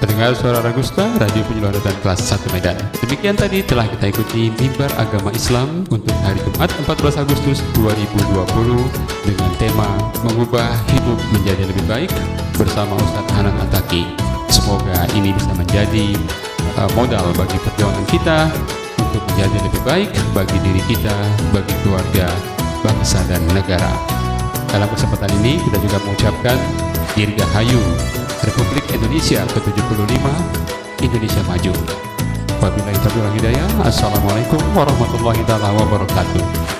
pendengar suara Ragusta, Radio Penyelenggaraan kelas 1 Medan. Demikian tadi telah kita ikuti mimbar agama Islam untuk hari Jumat 14 Agustus 2020 dengan tema mengubah hidup menjadi lebih baik bersama Ustadz Hanan Ataki. Semoga ini bisa menjadi uh, modal bagi perjuangan kita untuk menjadi lebih baik bagi diri kita, bagi keluarga, bangsa dan negara. Dalam kesempatan ini kita juga mengucapkan Dirgahayu Republik Indonesia ke-75 Indonesia Maju. Wabillahi taufiq wal hidayah. Assalamualaikum warahmatullahi wabarakatuh.